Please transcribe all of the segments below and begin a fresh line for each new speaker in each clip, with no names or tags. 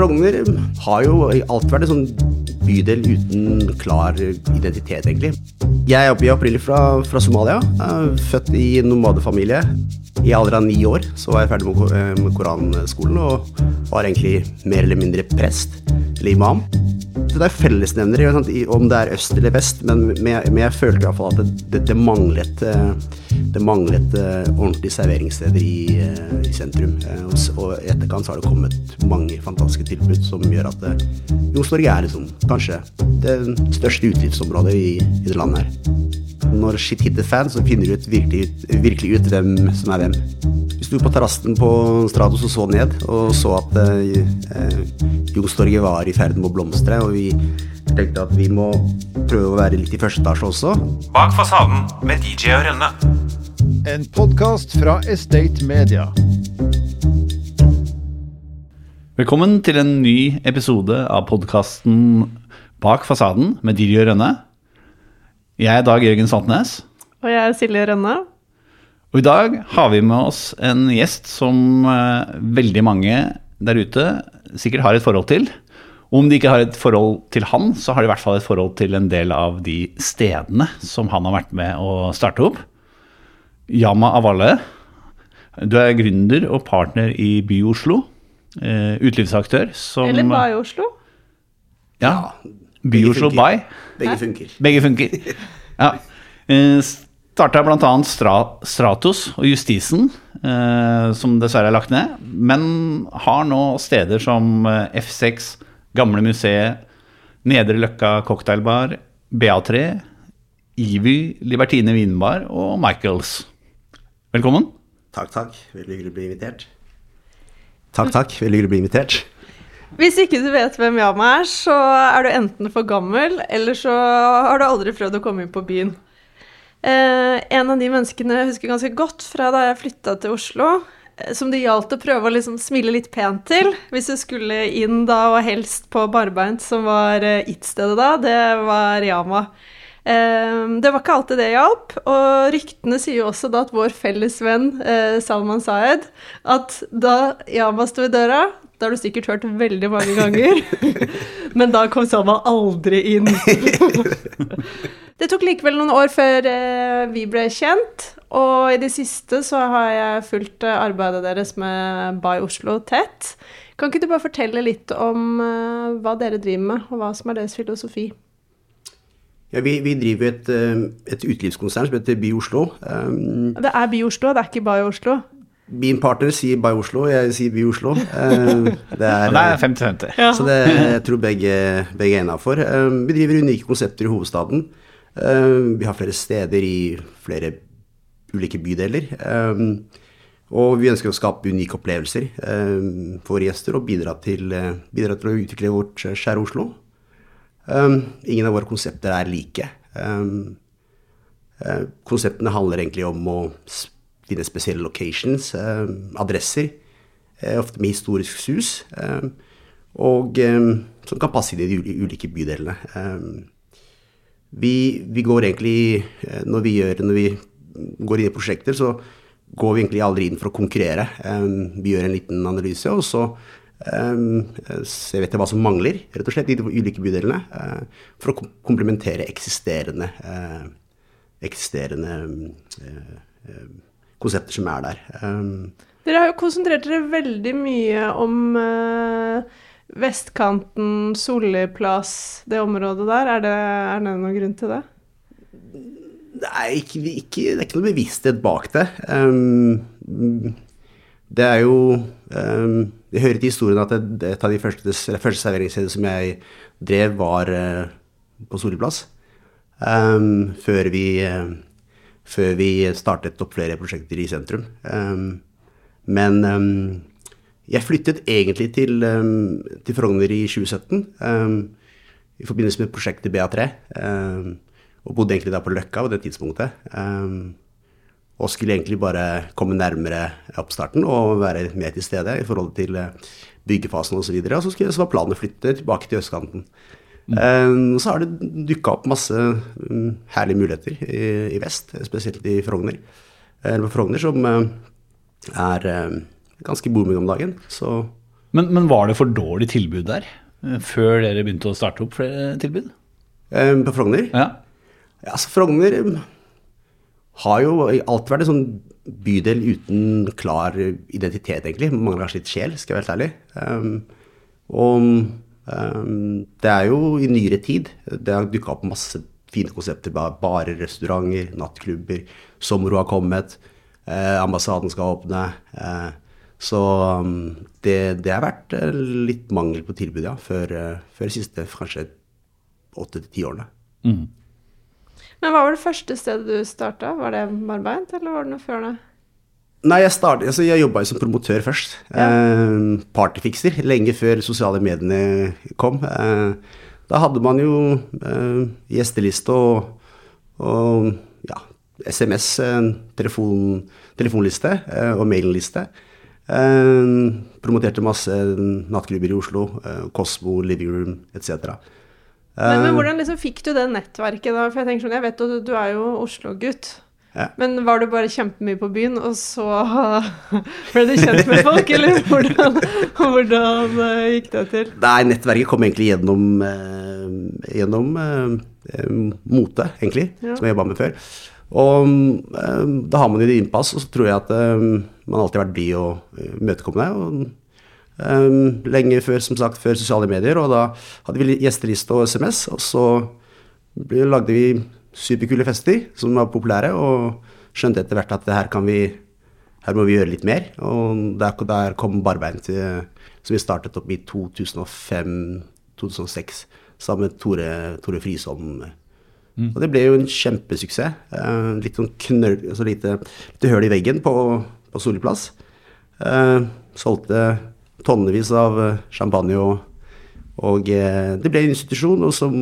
Frogner har jo alltid vært en sånn bydel uten klar identitet, egentlig. Jeg er opprinnelig fra, fra Somalia. Er født i nomadefamilie. I alder av ni år så var jeg ferdig med, med koranskolen og var egentlig mer eller mindre prest, eller imam. Det er fellesnevnere, om det er øst eller vest, men, jeg følte i hvert fall at det, det, manglet, det manglet ordentlige serveringssteder i, i sentrum. Og i etterkant så har det kommet mange fantastiske tilbud som gjør at Youngstorget er liksom, kanskje det største utelivsområdet i, i det landet her. Når shit hitter fan, så finner du ut virkelig, virkelig ut hvem som er hvem. Vi sto på terrassen på Stratos og så ned, og så at eh, Youngstorget var i ferd med å blomstre. Og vi tenkte at vi må prøve å være litt i første etasje også.
Bak fasaden med DJ og Rønne.
En podkast fra Estate Media.
Velkommen til en ny episode av podkasten Bak fasaden med DJ og Rønne. Jeg er Dag Jørgen Saltnes.
Og jeg er Silje Rønne.
Og i dag har vi med oss en gjest som uh, veldig mange der ute sikkert har et forhold til. Og om de ikke har et forhold til han, så har de i hvert fall et forhold til en del av de stedene som han har vært med å starte opp. Yama Avalle, du er gründer og partner i By-Oslo. Uh, utelivsaktør som
Eller Bay Oslo.
Ja. By-Oslo Bay.
Begge funker.
Begge funker. Ja. Uh, Starta bl.a. Stra Stratos og Justisen, eh, som dessverre er lagt ned. Men har nå steder som F6, Gamle museet, Nedre Løkka cocktailbar, BA3, Ivy, Libertine vinbar og Michaels. Velkommen.
Takk, takk. Veldig hyggelig å bli invitert. Takk, takk. Veldig hyggelig å bli invitert.
Hvis ikke du vet hvem Yama er, så er du enten for gammel, eller så har du aldri prøvd å komme inn på byen. Eh, en av de menneskene jeg husker ganske godt fra da jeg flytta til Oslo, eh, som det gjaldt å prøve å liksom smile litt pent til hvis du skulle inn da, og helst på Barbeint, som var eh, it-stedet da, det var Yama. Eh, det var ikke alltid det hjalp, og ryktene sier jo også da at vår felles venn eh, Salman Sayed, at da Yama sto i døra, det har du sikkert hørt veldig mange ganger. Men da kom Salman aldri inn. det tok likevel noen år før eh, vi ble kjent, og i det siste så har jeg fulgt eh, arbeidet deres med By Oslo tett. Kan ikke du bare fortelle litt om hva dere driver med, og hva som er deres filosofi?
Ja, vi, vi driver et, et utelivskonsern som heter By Oslo. Um,
det er By Oslo, det er ikke Bay Oslo?
Min partner sier Bay Oslo, jeg sier By Oslo. Uh,
det er 50-50.
Ja.
Så det, jeg tror begge, begge er innafor. Um, vi driver unike konsepter i hovedstaden. Um, vi har flere steder i flere ulike bydeler. Um, og vi ønsker å skape unike opplevelser um, for gjester og bidra til, uh, bidra til å utvikle vårt skjære Oslo. Um, ingen av våre konsepter er like. Um, uh, konseptene handler egentlig om å finne spesielle locations, um, adresser, uh, ofte med historisk sus, og som kan passe inn i de ulike bydelene. Vi, vi, går egentlig, når vi, gjør, når vi går inn i prosjekter, så går vi egentlig aldri inn for å konkurrere. Vi gjør en liten analyse, og så se etter hva som mangler rett og slett i de ulike bydelene, uh, for å komplementere eksisterende, uh, eksisterende uh, konsepter som er der. Um,
dere har jo konsentrert dere veldig mye om vestkanten, Solli plass, det området der. Er det, er det noen grunn til det?
Det er ikke, ikke, det er ikke noe bevissthet bak det. Um, det er jo um, Det hører til historien at et av de første, første serveringsstedene som jeg drev, var uh, på Solplass. Um, før, vi, uh, før vi startet opp flere prosjekter i sentrum. Um, men jeg flyttet egentlig til, til, Frogner i 2017 i forbindelse med prosjektet BA3. og bodde egentlig da på Løkka på det tidspunktet. Um, og skulle egentlig bare komme nærmere oppstarten og være mer til stede i forhold til byggefasen osv. Og, så og så, skulle, så var planen å flytte tilbake til østkanten. Mm. Um, så har det dukka opp masse um, herlige muligheter i, i, vest, spesielt i Frogner. Eller Frogner, som er ganske booming om dagen. Så
Men, men var det for dårlig tilbud der? eh, Før dere begynte å starte opp flere tilbud?
Eh, På Frogner?
Ja.
Ja, altså Frogner eh, har jo alltid vært en sånn bydel uten klar identitet, egentlig. Mangler kanskje litt sjel, skal jeg være helt ærlig. Um, og um, det er jo i nyere tid det har dukka opp masse fine konsepter. ba- Barer, restauranter, nattklubber. Somro har kommet. Eh, ambassaden skal åpne. Eh, så um, det, det har vært eh, litt mangel på tilbud, ja, før, eh, før de siste kanskje åtte til ti årene.
Men hva var det første stedet du starta? Var det Marbeint, eller var det noe før det?
Nei, jeg, startet, altså jeg jobba jo som promotør først. Eh, partyfikser, lenge før sosiale mediene kom. Eh, da hadde man jo eh, gjesteliste og, og ja, SMS, eh, telefon, telefonliste eh, og mailliste. Eh, promoterte masse nattklubber i Oslo. Cosmo, Living Room etc.
Men, men hvordan liksom fikk du det nettverket da? For jeg tenker sånn, jeg vet jo du, du er jo Oslo-gutt.
Ja.
Men var du bare kjempemye på byen, og så ble du kjent med folk, eller hvordan, hvordan eh, gikk det til?
Nei, nettverket kom egentlig gjennom, eh, gjennom eh, eh, mote, egentlig,
Ja.
som jeg jobba med før. Og eh, da har man jo det innpass, og så tror jeg at eh, man alltid har vært blid og eh, imøtekommende. Og, eh, lenge før, som sagt, før sosiale medier, og da hadde vi gjesteliste og SMS, og så ble, lagde vi superkule fester som var populære, og skjønte etter hvert at det her kan vi her må vi gjøre litt mer. Og der, der kom Barbein til, som vi startet opp i 2005-2006 sammen med Tore, Tore Frisholm. Og det ble jo en kjempesuksess. Uh, litt sånn knøll, altså lite, lite høl i veggen på, på Solli plass. Uh, solgte tonnevis av eh, champagne, og, og eh, det ble en institusjon og som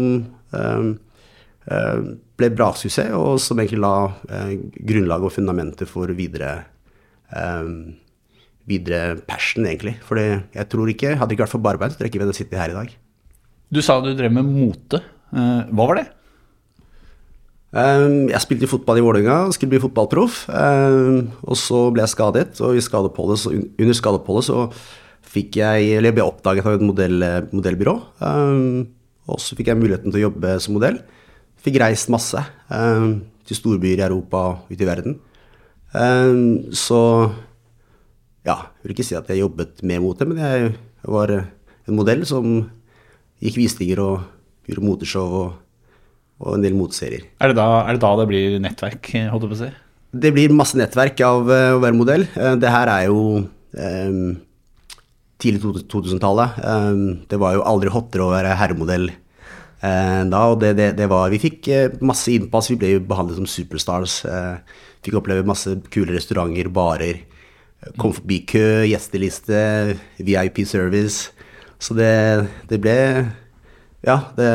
eh, ble bra suksess, og som egentlig la eh, grunnlaget og fundamentet for videre eh, videre passion, egentlig. For jeg tror ikke, hadde det ikke vært for Barbein, så tror jeg ikke hadde sittet her i dag.
Du sa du drev med mote. Hva var det?
Um, jeg spilte fotball i Vålerenga, skulle bli fotballproff. Um, og så ble jeg skadet, og under skadeoppholdet så fikk jeg, eller jeg ble oppdaget av et modell, modellbyrå. Um, og så fikk jeg muligheten til å jobbe som modell. Fikk reist masse um, til storbyer i Europa og ute i verden. Um, så ja, jeg vil ikke si at jeg jobbet med mote, men jeg var en modell som gikk visninger og gjorde moteshow og, og en del moteserier.
Er det, da, er det da det blir nettverk, holdt jeg på å si?
Det blir masse nettverk av eh, å være modell. Eh, det her er jo eh, tidlig 2000-tallet. Eh, det var jo aldri hottere å være herremodell eh, da, og det, det, det var Vi fikk eh, masse innpass, vi ble jo behandlet som superstars. Eh, fikk oppleve masse kule restauranter, barer. Kom forbi kø, gjesteliste, VIP service. Så det, det ble Ja, det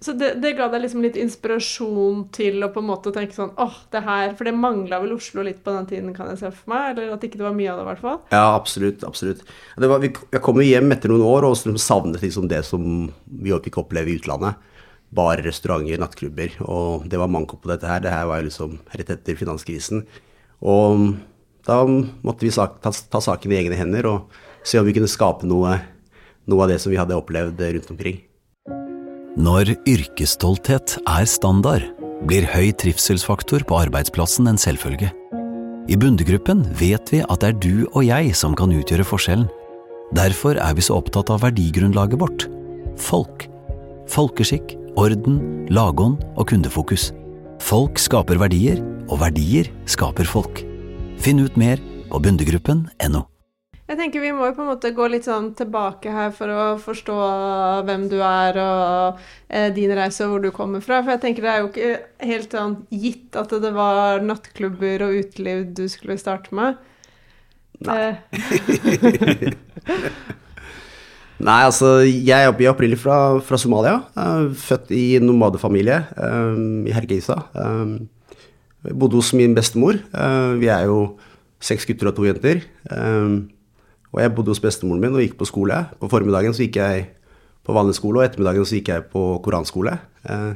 Så det, det ga deg liksom litt inspirasjon til å på en måte tenke sånn åh, det her For det mangla vel Oslo litt på den tiden, kan jeg se for meg? Eller at ikke det var mye av det, i hvert fall?
Ja, absolutt. absolutt. Var, vi, jeg kom jo hjem etter noen år og savnet liksom det som vi fikk oppleve i utlandet. Barer, restauranter, nattklubber. Og det var manko på dette her. Det her var jo liksom rett etter finanskrisen. Og da måtte vi ta, ta saken i egne hender og se om vi kunne skape noe, noe av det som vi hadde opplevd rundt omkring.
Når yrkesstolthet er standard, blir høy trivselsfaktor på arbeidsplassen en selvfølge. I Bundegruppen vet vi at det er du og jeg som kan utgjøre forskjellen. Derfor er vi så opptatt av verdigrunnlaget vårt – folk. Folkeskikk, orden, lagånd og kundefokus. Folk skaper verdier, og verdier skaper folk. Finn ut mer på bundegruppen.no.
Jeg tenker Vi må jo på en måte gå litt sånn tilbake her for å forstå hvem du er og eh, din reise og hvor du kommer fra. For jeg tenker det er jo ikke helt sånn gitt at det var nattklubber og uteliv du skulle starte med.
Nei.
Eh,
Nei, altså, jeg er opp- jeg er opprinnelig fra, fra Somalia. født i nomadefamilie um, i Hergeisa. Um, bodde hos min bestemor. Uh, vi er jo seks gutter og to jenter. Eh, og jeg bodde hos bestemoren min og gikk på skole. På formiddagen så gikk jeg på vanlig skole, og ettermiddagen så gikk jeg på koranskole. Eh,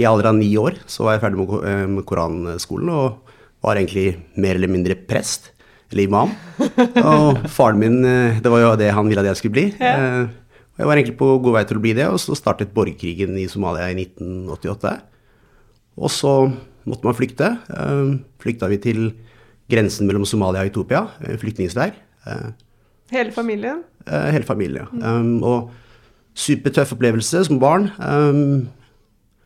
I alder av ni år så var jeg ferdig med, eh, med koranskolen og var egentlig mer eller mindre prest. eller imam. Og faren min, eh, det var jo det han ville at jeg skulle bli. Og jeg var egentlig på god vei til å bli det, og så startet borgerkrigen i Somalia i 1988. Og så måtte man flykte. Flykta vi til grensen mellom Somalia og Etopia, flyktningsleir.
Hele familien?
eh, Hele familien, ja. Um, og supertøff opplevelse som barn. Um,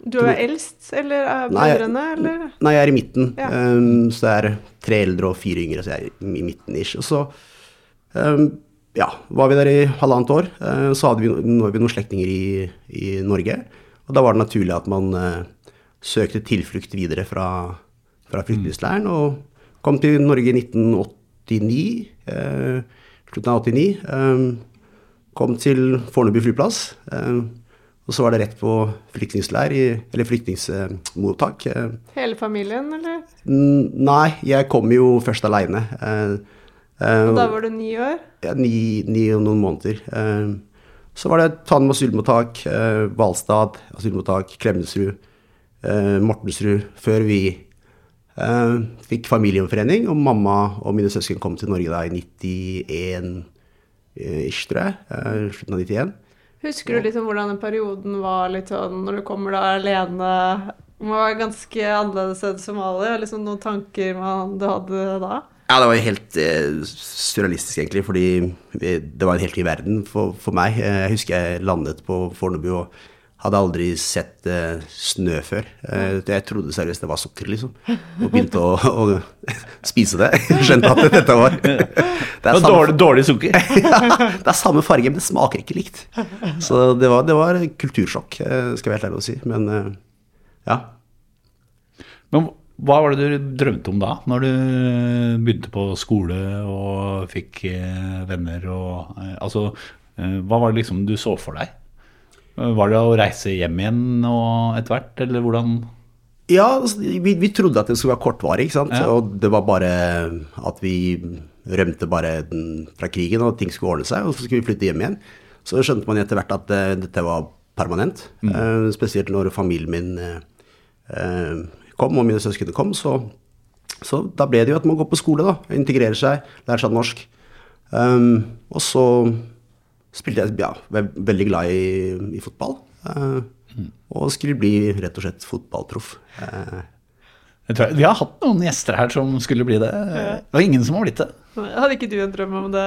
Du er eldst, eller er
Nei,
brødrene, eller?
Nei, jeg er i midten.
Ja.
Um, så det er tre eldre og fire yngre, så jeg er i midten ish. Og så um, ja, var vi der i halvannet år. Uh, så hadde vi, vi noen slektninger i, i Norge. Og da var det naturlig at man uh, søkte tilflukt videre fra, fra flyktningleiren. Og kom til Norge i 1989. Uh, slutten av 89. Um, kom til Fornebu flyplass. Um, og så var det rett på flyktningsleir, eller flyktningsmottak. Uh,
Hele familien, eller?
Nei, jeg kom jo først aleine.
Og da var du ni år?
ja, ni, ni og noen måneder. Eh, så var det Tanum asylmottak, eh, Hvalstad asylmottak, Klemetsrud, eh, Mortensrud, før vi eh, fikk familieomforening, Og mamma og mine søsken kom til Norge da i 91 eh, ish, tror jeg. eh, Slutten av 91.
Husker du liksom hvordan den perioden var litt sånn når du kommer da alene? Det må være ganske annerledes enn Somalia. Liksom noen tanker man, du hadde da?
Ja, det var helt eh, surrealistisk, egentlig, fordi det var en helt ny verden for, for meg. Eh, Jeg husker jeg landet på Fornebu og hadde aldri sett eh, snø før. Eh, jeg trodde seriøst det var sukker, liksom. Og begynte å, å spise det. Skjønte at dette var Det
er samme, dårlig, dårlig sukker.
ja, det er samme farge, men det smaker ikke likt. Så det var, det var kultursjokk, eh, skal jeg være helt ærlig å si. Men eh, ja.
Men hva var det du drømte om da, når du begynte på skole og fikk eh, venner og Altså, hva var det liksom du så for deg? Var det å reise hjem igjen og etter hvert, eller hvordan
Ja, altså, vi, vi trodde at det skulle være kortvarig, ikke sant.
Ja.
Og det var bare at vi rømte bare fra krigen, og ting skulle ordne seg, og så skulle vi flytte hjem igjen. Så skjønte man etter hvert at uh, dette var permanent. Eh, spesielt når familien min eh, kom, og mine søsken kom, så, så da ble det jo at man går på skole, da. Integrerer seg, lærer seg norsk. Um, og så spilte jeg, ja, veldig glad i, i fotball. eh, og skulle bli rett og slett fotballproff. Eh,
Vi har hatt noen gjester her som skulle bli det. Det var ingen som har blitt det.
Hadde ikke du en drøm om det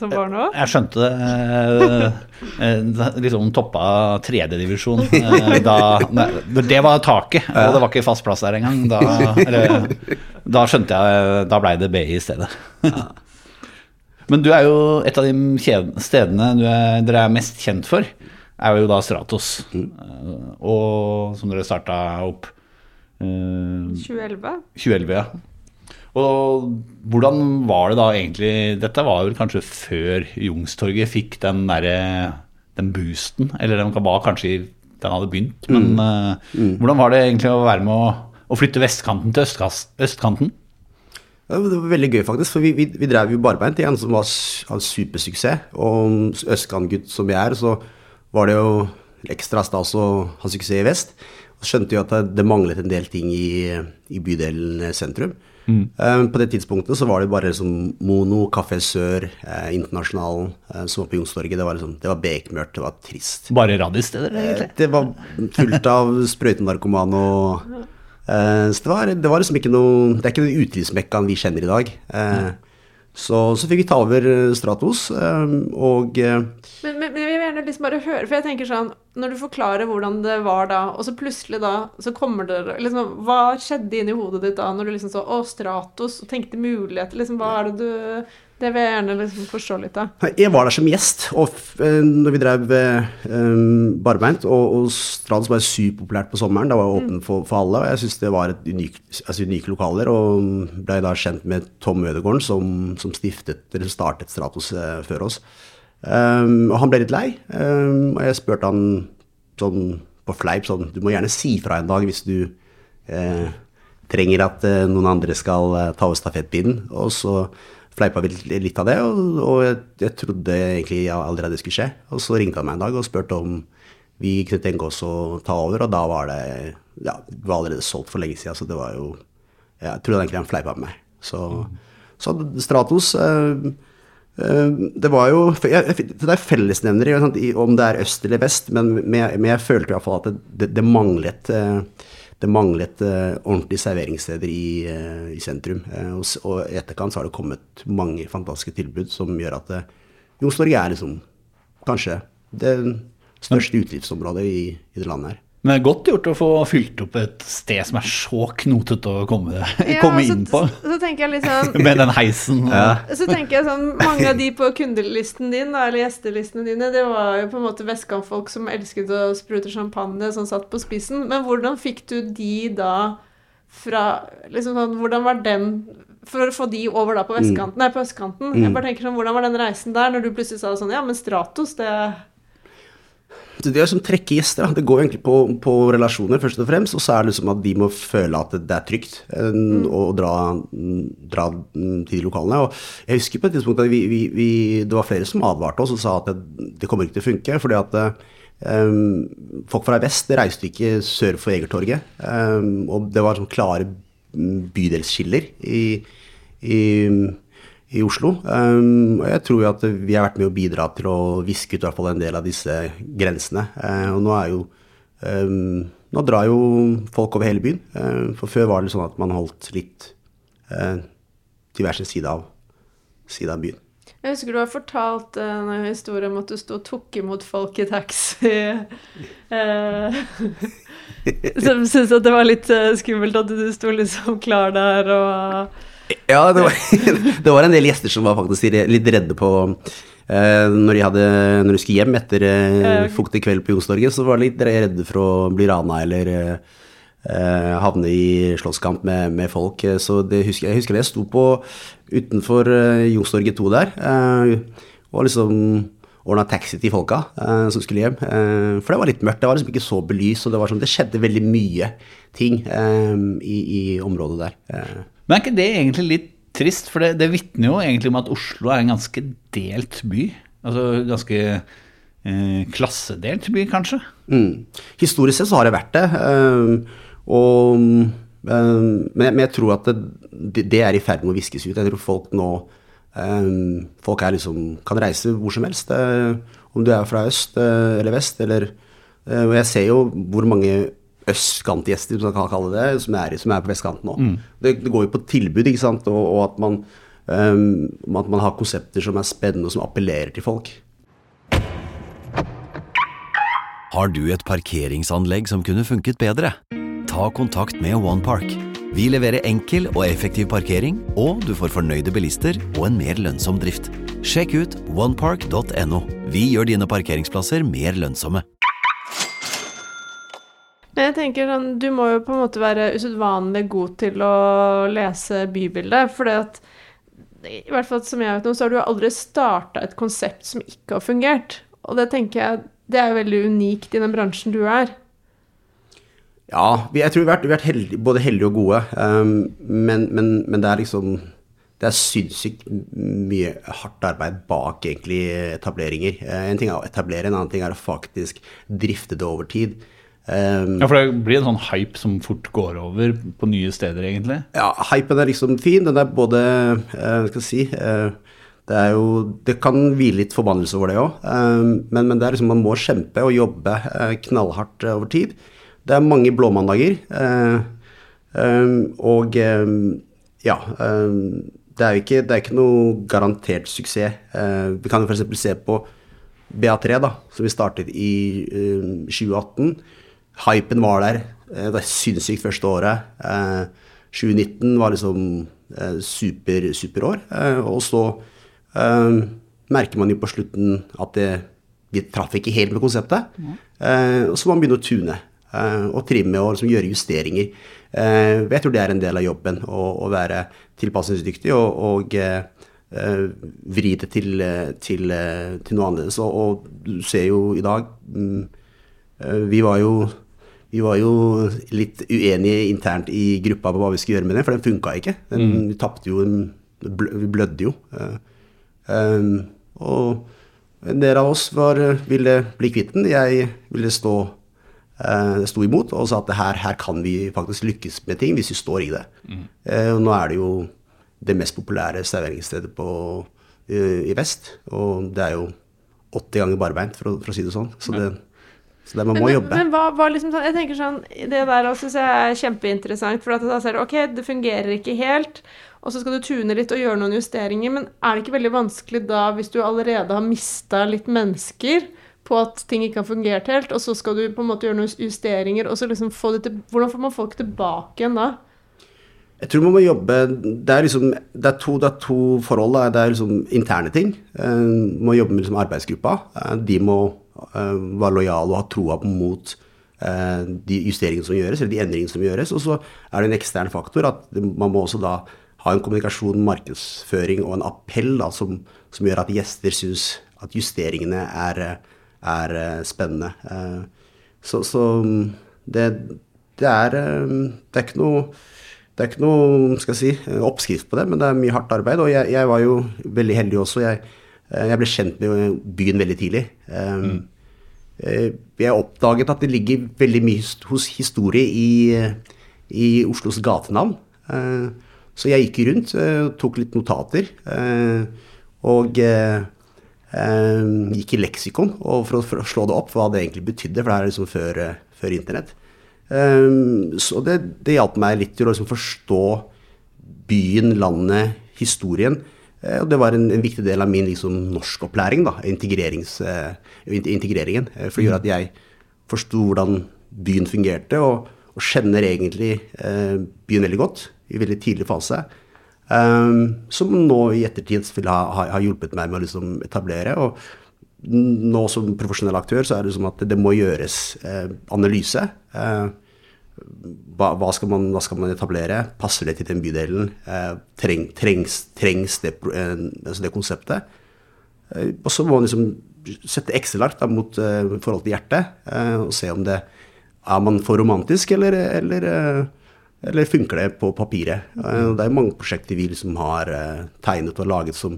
som barn òg?
Jeg skjønte det eh, eh, da- liksom toppa tredjedivisjon eh, da nei, Det var taket, og det var ikke fast plass der engang. Da, eller, da skjønte jeg Da blei det BI i stedet. Men du er jo et av de stedene du er, dere er mest kjent for, er jo da Stratos. Mm. Og som dere starta opp eh,
2011?
2011, ja. Og hvordan var det da egentlig Dette var vel kanskje før Youngstorget fikk den derre den boosten, eller den var kanskje den hadde begynt, men eh, hvordan var det egentlig å være med å, å flytte vestkanten til østkast, østkanten?
Ja, Det var veldig gøy, faktisk. For vi, vi, vi drev jo barbeint igjen, som var en supersuksess. Og østkantgutt som jeg er, så var det jo ekstra stas å ha suksess i vest. Og skjønte jo at det, det manglet en del ting i, i bydelen sentrum. Eh, på det tidspunktet så var det bare liksom Mono, Kafé Sør, eh, Internasjonalen, eh, som var på Youngstorget. Det var liksom, det var bekmørkt, det var trist.
Bare radiosteder, egentlig?
Det var fullt av sprøytenarkomane og eh, Så det var, det var liksom ikke noe Det er ikke den utelivsmekkaen vi kjenner i dag. Eh, så, så fikk vi ta over eh, Stratos, eh, og eh,
Men, men, men jeg vil gjerne liksom bare høre, for jeg tenker sånn Når du forklarer hvordan det var da, og så plutselig da, så kommer det liksom, Hva skjedde inni hodet ditt da, når du liksom så Å, Stratos, og tenkte muligheter, liksom, hva er det du Det vil jeg gjerne liksom forstå litt av.
Jeg var der som gjest og eh, når vi drev um, barbeint, og, og Stratos var superpopulært på sommeren. Det var åpent for, for alle, og jeg syns det var et unik, altså unike lokaler. Og blei da kjent med Tom Ødegården, som, som stiftet, eller startet Stratos eh, før oss. Um, og han ble litt lei, um, og jeg spurte han sånn på fleip sånn Du må gjerne si fra en dag hvis du eh, trenger at eh, noen andre skal ta over stafettpinnen. Og så fleipa litt, av det, og, og jeg, trodde egentlig aldri det skulle skje. Og så ringte han meg en dag og spurte om vi kunne tenke oss å ta over, og da var det Ja, det var allerede solgt for lenge siden, så det var jo Jeg trodde egentlig han fleipa med meg. Så, Så Stratos øh, øh, Det var jo Det er fellesnevnere om det er øst eller vest, men, men, jeg, men jeg følte i hvert fall at det, det, det manglet eh, det manglet eh, ordentlige serveringssteder i, eh, i sentrum. Eh, og, og i etterkant så har det kommet mange fantastiske tilbud som gjør at eh, Youngstorget er liksom kanskje det største utelivsområdet i, i det landet her.
Men det er godt gjort å få fylt opp et sted som er så knotete å komme,
Ja,
komme
så,
inn på.
Så tenker jeg litt sånn
Med den heisen. Ja.
Så tenker jeg sånn, Mange av de på kundelisten din, da, eller gjestelistene dine, det var jo på en måte vestkantfolk som elsket å sprute champagne, som satt på spissen. Men hvordan fikk du de da fra liksom sånn, Hvordan var den For å få de over da på vestkanten, nei, på østkanten. Jeg bare tenker sånn, Hvordan var den reisen der, når du plutselig sa sånn Ja, men Stratos, det
Så det er som trekke gjester, det går egentlig på, på relasjoner først og fremst, og så er det liksom at de må føle at det er trygt eh, å dra, dra til lokalene. Og jeg husker på et tidspunkt at vi, vi, vi, det var flere som advarte oss og sa at det, det kommer ikke til å funke, fordi at um, folk fra vest reiste ikke sør for Egertorget, Um, og det var sånn klare bydelsskiller i, i i Oslo. Um, og jeg tror jo at vi har vært med å bidra til å viske ut i hvert fall en del av disse grensene. Uh, og nå er jo um, Nå drar jo folk over hele byen. Uh, for før var det sånn at man holdt litt uh, til hver sin side av, side av byen.
Jeg husker du har fortalt en historie om at du sto og tok imot folk i taxi. Eh, som syntes at det var litt eh, skummelt at du sto liksom klar der og
Ja, det var, det var en del gjester som var faktisk litt redde på eh, når, de hadde, når de skulle hjem etter eh, fuktig kveld på Youngstorget, så var de litt redde for å bli rana eller eh, eh, havne i slåsskamp med, med folk. Eh, Så det husker, jeg husker det. Jeg sto på utenfor eh, Youngstorget 2 der eh, og liksom ordna taxi til folka eh, som skulle hjem. Eh, for det var litt mørkt. Det var liksom ikke så belyst, og det, var sånn, det skjedde veldig mye ting eh, i, i området der.
Men er ikke det egentlig litt trist? For det, det vitner jo egentlig om at Oslo er en ganske delt by. Altså ganske eh, klassedelt by, kanskje.
Mm. Historisk sett så har det vært det. eh, og, eh, men, men jeg tror at det, det er i ferd med å viskes ut. Jeg tror folk nå eh, Folk liksom, kan reise hvor som helst. eh, om du er fra øst eller vest. Eller, og jeg ser jo hvor mange østkantgjester, som man kan kalle det, som er, som er på vestkanten nå. Det, det går jo på tilbud, ikke sant. Og, og at, man, um, at man har konsepter som er spennende og som appellerer til folk.
Har du et parkeringsanlegg som kunne funket bedre? Ta kontakt med OnePark. Vi leverer enkel og effektiv parkering, og du får fornøyde bilister og en mer lønnsom drift. Sjekk ut onepark.no. Vi gjør dine parkeringsplasser mer lønnsomme.
Men jeg tenker sånn, Du må jo på en måte være usedvanlig god til å lese bybildet. For i hvert fall som jeg vet nå, så har du aldri starta et konsept som ikke har fungert. Og det tenker jeg det er jo veldig unikt i den bransjen du er.
Ja, jeg tror vi har vært, vi har vært heldige, både heldige og gode. Um, men, men, men det er liksom Det er sinnssykt mye hardt arbeid bak egentlig etableringer. Eh, en ting er å etablere, en annen ting er å faktisk drifte det over tid. Um,
Ja, For det blir en sånn hype som fort går over på nye steder, egentlig.
Ja, hypen er liksom fin. Den er både uh, skal jeg si uh, Det er jo Det kan hvile litt forbannelse over det òg, men, men det er liksom man må kjempe og jobbe uh, knallhardt over tid. Det er mange blåmandager. eh, og ja det er jo ikke, det er ikke noe garantert suksess. Vi kan jo f.eks. se på BA3, da, som vi startet i eh, 2018. Hypen var der. Eh, det er sinnssykt første året. Eh, 2019 var liksom eh, super, superår. Eh, og så eh, merker man jo på slutten at det, vi traff ikke helt med konseptet. Eh, og så må man begynne å tune eh, og trimme og liksom gjøre justeringer. Eh, jeg tror det er en del av jobben, å, å være tilpasningsdyktig og, og eh, eh, vri det til, eh, til, eh, til noe annerledes. Og, og du ser jo i dag mm, eh, Vi var jo vi var jo litt uenige internt i gruppa på hva vi skulle gjøre med den, for den funka ikke. Den, Vi tapte jo, vi blødde jo. Eh, um, og en del av oss var, ville bli kvitt den. Jeg ville stå, uh, sto imot og sa at her, her kan vi faktisk lykkes med ting hvis vi står i det. Eh, og nå er det jo det mest populære serveringsstedet på, i, i vest. Og det er jo 80 ganger barbeint, for, å- for å si det sånn. Så, det, så det, man må
men,
jobbe.
Men hva, hva liksom sånn, jeg tenker sånn, Det der synes jeg er kjempeinteressant. For at da ser du ok, det fungerer ikke helt, og så skal du tune litt og gjøre noen justeringer. Men er det ikke veldig vanskelig da, hvis du allerede har mista litt mennesker på at ting ikke har fungert helt, og så skal du på en måte gjøre noen justeringer, og så liksom få det til Hvordan får man folk tilbake igjen da?
Jeg tror man må jobbe Det er liksom Det er to, det er to forhold. Det er liksom interne ting. Eh, Man må jobbe med liksom arbeidsgruppa. Eh, De må eh, være lojale og ha troa på mot eh, de justeringene som gjøres, eller de endringene som gjøres. Og så er det en ekstern faktor at man må også da ha en kommunikasjon, markedsføring og en appell da, som, som gjør at gjester syns at justeringene er, er eh, spennende. Så, så det, det, er, det er ikke noe det er ikke noe skal jeg si, oppskrift på det, men det er mye hardt arbeid. Og jeg, jeg var jo veldig heldig også. Jeg, jeg ble kjent med byen veldig tidlig. Mm. eh, Jeg oppdaget at det ligger veldig mye hos historie i, i Oslos gatenavn. Eh, Så jeg gikk rundt, og tok litt notater. eh, Og eh, eh, gikk i leksikon for, å, slå det opp hva det egentlig betydde, for det er liksom før, eh, før internett. Um, så det, det hjalp meg litt til å liksom forstå byen, landet, historien. Eh, og det var en, en viktig del av min liksom, norskopplæring, eh, int- integreringen. eh, For det gjorde at jeg forsto hvordan byen fungerte, og, og kjenner egentlig eh, byen veldig godt i veldig tidlig fase. Um, som nå i ettertid vil ha, ha, ha hjulpet meg med å liksom etablere. og nå som profesjonell aktør så er det som at det må gjøres eh, analyse. Eh, hva, skal man, hva skal man etablere? Passer det til den bydelen? Eh, treng, trengs, trengs det, eh, altså det konseptet? Eh, og så må man liksom sette Excel-ark mot forhold til hjertet, og se om det er man for romantisk, eller, eller, eller funker det på papiret. Det er mange prosjekter vi liksom har tegnet og laget som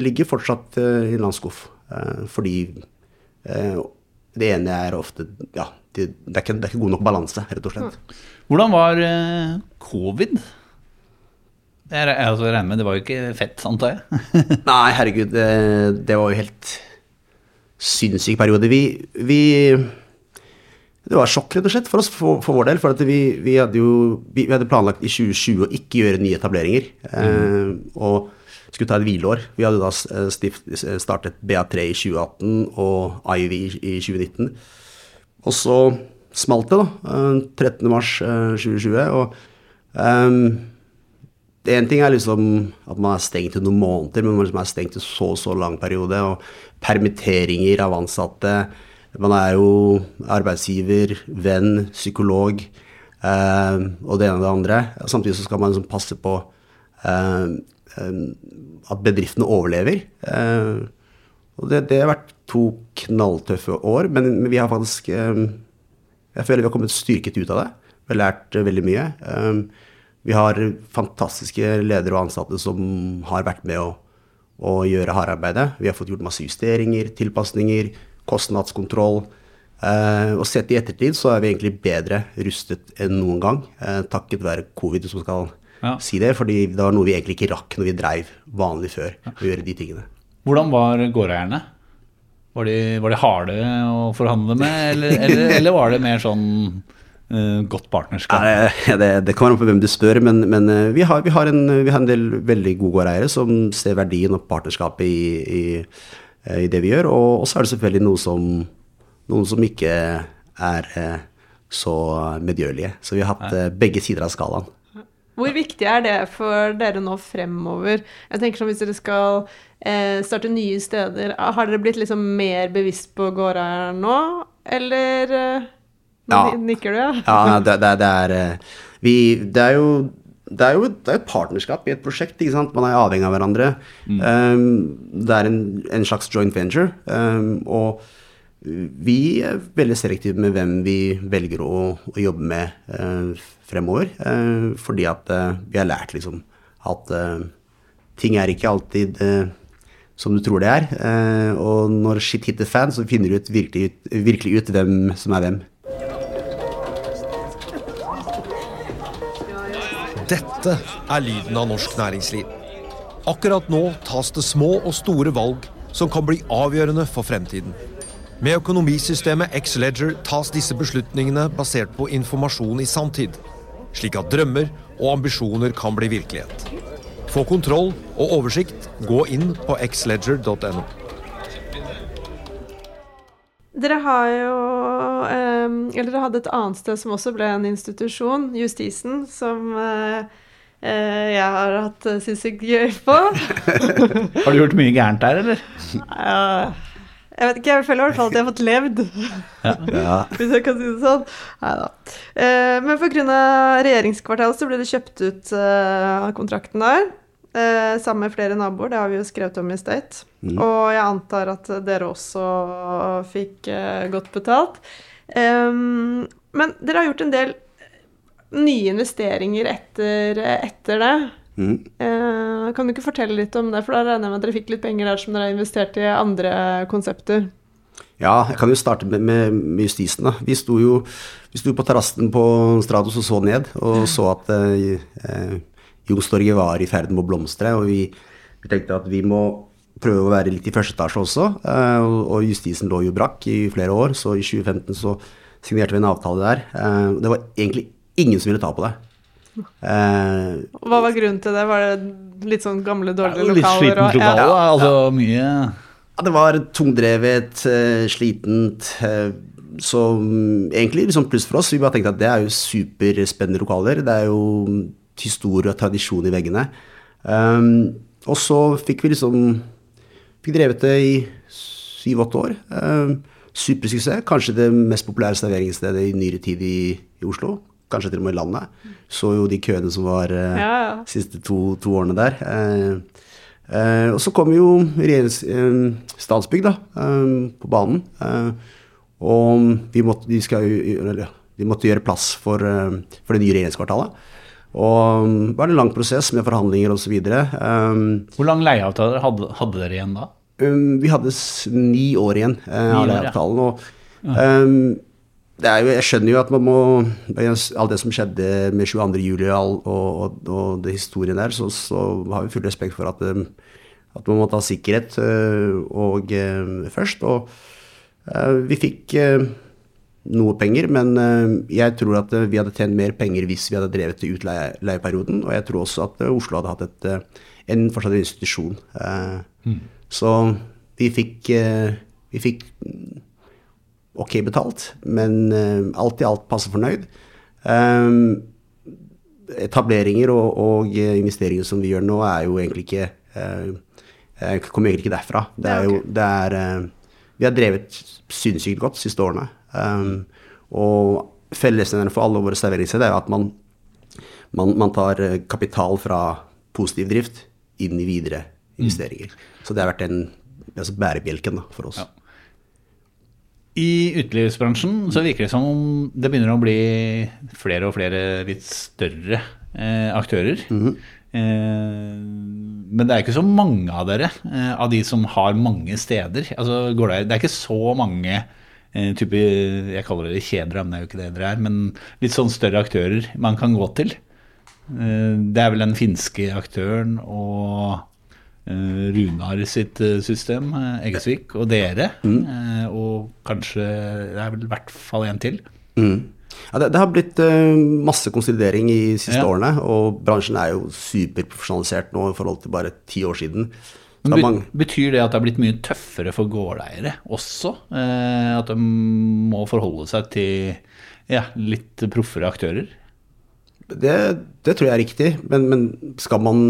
ligger fortsatt i en eller annen skuff. Fordi det ene er ofte Ja, det, det, er ikke, det er ikke god nok balanse, rett og slett.
Hvordan var eh, covid? Jeg jeg, altså, jeg regner med det var jo ikke fett, antar jeg?
Nei, herregud, det, det var jo helt sinnssyk periode. Vi, vi Det var sjokk, rett og slett, for oss, for, for vår del. For at vi, vi hadde jo vi, hadde planlagt i 2020 å ikke gjøre nye etableringer. Eh, og skulle ta et hvileår. Vi hadde da eh, stift, startet BA3 i 2018 og IV i 2019. Og så smalt det, da. eh, 13. mars eh, 2020. Og det ene ting er liksom at man er stengt i noen måneder, men man liksom er stengt i så så lang periode. Og permitteringer av ansatte. Man er jo arbeidsgiver, venn, psykolog um, og det ene og det andre. Samtidig så skal man liksom passe på um, eh, at bedriftene overlever. Eh, og det, det har vært to knalltøffe år, men, vi har faktisk eh, Jeg føler vi har kommet styrket ut av det. Vi har lært eh, veldig mye. Um, vi har fantastiske ledere og ansatte som har vært med å, å gjøre hardarbeidet. Vi har fått gjort masse justeringer, tilpasninger, kostnadskontroll. Eh, og sett i ettertid så er vi egentlig bedre rustet enn noen gang, eh, takket være covid, som skal
Ja.
si det. Fordi det var noe vi egentlig ikke rakk når vi dreiv vanlig før, å gjøre de tingene.
Hvordan var gårdeierne? Var de, var de harde å forhandle med, eller, eller, eller var det mer sånn uh, godt partnerskap?
Ja, det, det kommer an på hvem du spør, men, men eh, vi, har, vi, har en, vi har en del veldig gode gårdeiere som ser verdien og partnerskapet i, i, eh, i det vi gjør. Og så er det selvfølgelig noe som, noen som ikke er så medgjørlige. Så vi har hatt Nei. begge sider av skalaen.
Hvor viktig er det for dere nå fremover? Jeg tenker sånn Hvis dere skal eh, starte nye steder, har dere blitt liksom mer bevisst på gårder nå, eller eh,
Ja.
nikker du, ja?
Ja, det, det, det, er, eh, vi, det er jo det er jo et, det er et partnerskap i et prosjekt. ikke sant? Man er avhengig av hverandre. Um, det er en, en slags joint venture. Um, og vi er veldig selektive med hvem vi velger å, å jobbe med eh, fremover. eh, fordi at eh, vi har lært liksom at eh, ting er ikke alltid eh, som du tror det er. eh, og når shit hitter fan, så finner du ut virkelig, ut, virkelig ut hvem som er hvem.
Dette er lyden av norsk næringsliv. Akkurat nå tas det små og store valg som kan bli avgjørende for fremtiden. Med økonomisystemet X-Ledger tas disse beslutningene basert på informasjon i sanntid, slik at drømmer og ambisjoner kan bli virkelighet. Få kontroll og oversikt, gå inn på xledger.no.
Dere har jo eh, Eller dere hadde et annet sted som også ble en institusjon, Justisen, som eh, eh, jeg har hatt sinnssykt gøy på.
Har du gjort mye gærent der, eller?
Ja, jeg vet ikke, jeg føler i hvert fall at jeg har fått levd.
Ja.
Hvis jeg kan si det sånn. Nei da. Eh, men pga. regjeringskvartalet så ble det kjøpt ut eh, av kontrakten der. Eh, sammen med flere naboer, det har vi jo skrevet om i State. Og jeg antar at dere også fikk eh, godt betalt. Men dere har gjort en del nye investeringer etter, etter det.
Mm.
Eh, kan du ikke fortelle litt om det, for da regner jeg med at dere fikk litt penger der som dere har investert i andre konsepter.
Ja, jeg kan jo starte med, med, med justisen. da. Vi sto jo vi sto på terrassen på Stratos og så ned, og så at eh, eh, Youngstorget var i ferd med å blomstre. Og vi, vi tenkte at vi må prøve å være litt i første etasje også. eh, og, og justisen lå jo brakk i flere år, så i 2015 så signerte vi en avtale der. Eh, det var egentlig ingen som ville ta på det. Eh,
Hva var grunnen til det? Var det litt sånn gamle, dårlige
lokaler? litt
lokaler?
slitent lokale,
ja.
da. Altså mye
Ja, det var tungdrevet, eh, slitent. eh, Så mm, egentlig liksom pluss for oss. Vi bare tenkte at det er jo superspennende lokaler. Det er jo historie og tradisjon i veggene. Um, og så fikk vi liksom Fikk drevet det i syv-åtte år. Um, supersuksess. Kanskje det mest populære serveringsstedet i nyere tid i, i Oslo. Kanskje til og med i landet. Så jo de køene som var uh,
Ja, ja.
siste to, to årene der. Eh, eh, og så kom jo regjerings, eh, Statsbygg da, eh, på banen. Eh, og vi måtte, de skal de måtte gjøre plass for, eh, for det nye regjeringskvartalet. Og det var en lang prosess med forhandlinger osv. Um,
Hvor lang leieavtale hadde, hadde dere igjen da?
um, vi hadde ni år igjen
uh,
av leieavtalen. Og, um, jo, jeg skjønner jo at man må Alt det som skjedde med 22. juli og, og, og, det historien der, så, så har vi full respekt for at, um, at man må ta sikkerhet uh, og, uh, først. Og uh, vi fikk noe penger, men jeg tror at vi hadde tjent mer penger hvis vi hadde drevet til utleieperioden. Og jeg tror også at Oslo hadde hatt et, en fortsatt institusjon. Mm. Så vi fikk, vi fikk ok betalt, men uh, alt i alt passe fornøyd. Um, etableringer og, og eh, investeringer som vi gjør nå, er jo egentlig ikke eh, eh, Kommer egentlig ikke derfra. Det er jo det er, eh, Vi har drevet sinnssykt godt de siste årene. Um, og fellesnevneren for alle våre serveringssteder er at man, man, man tar eh, kapital fra positiv drift inn i videre investeringer. Så det har vært den altså bærebjelken da, for oss.
Ja. I utelivsbransjen så virker det som om det begynner å bli flere og flere litt større eh, aktører. eh, men det er ikke så mange av dere, eh, av de som har mange steder. Altså, går det, det er ikke så mange eh, type, Jeg kaller det kjeder, men det er jo ikke det dere er. Men litt sånn større aktører man kan gå til. Eh, det er vel den finske aktøren og Runar sitt eh, system, eh, Eggesvik, og dere. Mm. og kanskje Det er vel i hvert fall en til.
Mm. Ja, det, det har blitt uh, masse konsolidering i de siste
Ja.
årene, og bransjen er jo superprofesjonalisert nå i forhold til bare ti år siden.
Men be- Betyr det at det har blitt mye tøffere for gårdeiere også? Eh, at de må forholde seg til ja, litt proffere aktører?
det, det tror jeg er riktig, men, men skal man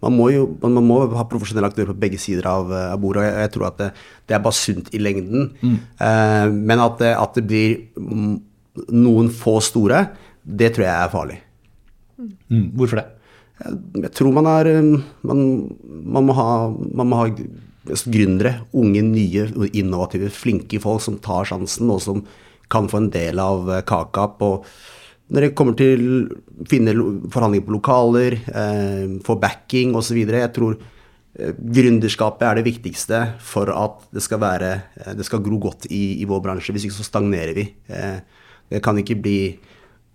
man må jo man, må ha profesjonelle aktører på begge sider av, eh, av bordet. og Jeg, jeg tror at det, det er bare sunt i lengden. Eh, men at det, at det blir mm, noen få store, det tror jeg er farlig.
Mm, hvorfor det?
Jeg tror man er Man, man må ha, man må ha gründere, unge, nye, innovative, flinke folk som tar sjansen, og som kan få en del av eh, kaka på Når det kommer til å finne forhandlinger på lokaler, eh, få backing osv. Jeg tror eh, gründerskapet er det viktigste for at det skal, være, eh, det skal gro godt i, i vår bransje. Hvis ikke så stagnerer vi. Eh, det kan ikke bli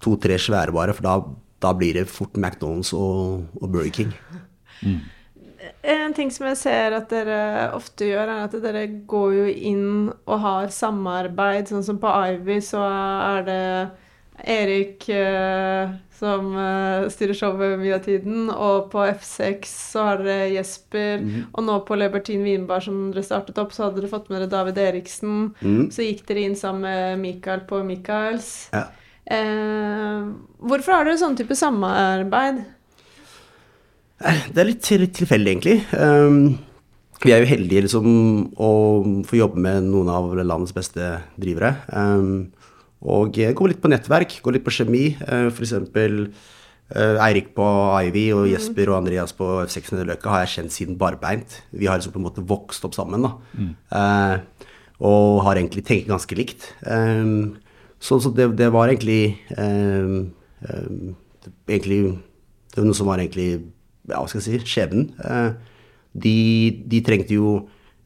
to-tre svære bare, for da da blir det fort McDonald's og, og Burger King.
En ting som jeg ser at dere ofte gjør, er at dere går jo inn og har samarbeid. Sånn som på Ivy så er det Erik eh, som eh, styrer showet mye av tiden, og på F6 så har dere Jesper, og nå på Lebertin Vinbar som dere startet opp, så hadde dere fått med dere David Eriksen. Så gikk dere inn sammen med Mikael på Michaels.
Ja.
Eh, hvorfor har dere sånn type samarbeid?
Det er litt tilfeldig, egentlig. Um, vi er jo heldige liksom, å få jobbe med noen av landets beste drivere. Um, og eh, gå litt på nettverk, gå litt på kjemi. Uh, F.eks. Uh, Eirik på Ivy og Jesper og Andreas på F600 Løkka har jeg kjent siden barbeint. Vi har liksom på en måte vokst opp sammen. da. Eh, og har egentlig tenkt ganske likt. Så så det, det var egentlig Egentlig Det var noe som var egentlig ja, hva skal jeg si, skjebnen. Eh, de, de trengte jo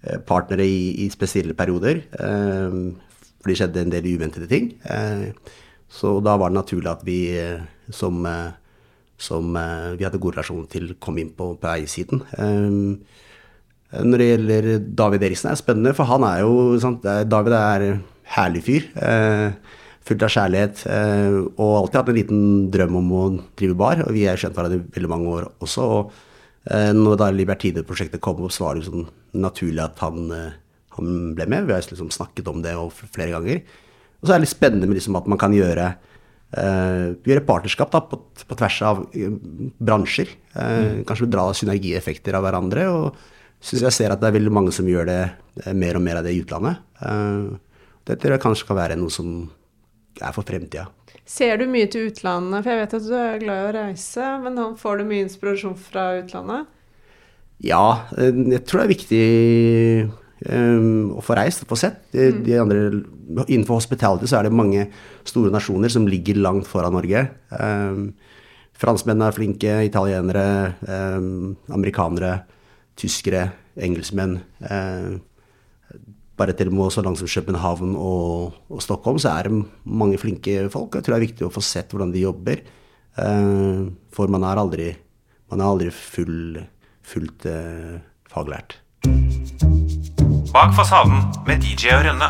eh, partnere i, i spesielle perioder, eh, for det skjedde en del uventede ting. Eh, så da var det naturlig at vi eh, som, eh, som vi hadde god relasjon til, kom inn på, på eiersiden. Når det gjelder David Eriksen, er det spennende, for han er jo sant, David er herlig fyr. Fullt av kjærlighet. Og alltid hatt en liten drøm om å drive bar. Og vi har kjent hverandre i veldig mange år også. Og når da Libertide-prosjektet kom opp, så var det jo sånn naturlig at han, han ble med. Vi har liksom snakket om det og flere ganger. Og så er det litt spennende med liksom at man kan gjøre uh, gjøre partnerskap da, på, på tvers av bransjer. bransjer. mm. Kanskje dra synergieffekter av hverandre. og synes jeg ser at det er veldig mange som gjør det uh, mer og mer av det i utlandet. Eh, det tror jeg kanskje kan være noe som er for fremtida.
Ser du mye til utlandet? For jeg vet at du er glad i å reise, men får du mye inspirasjon fra utlandet?
Ja, eh, jeg tror det er viktig eh, å få reist og få sett. De, de andre, innenfor hospitality så er det mange store nasjoner som ligger langt foran Norge. Um, franskmennene er flinke, italienere, um, amerikanere, tyskere, engelskmenn. Bare til og med så langt som København og, og Stockholm, så er det mange flinke folk. Jeg tror det er viktig å få sett hvordan de jobber. Eh, for man er aldri, man er aldri full, fullt uh, faglært.
Bak fasaden med DJ og Rønne.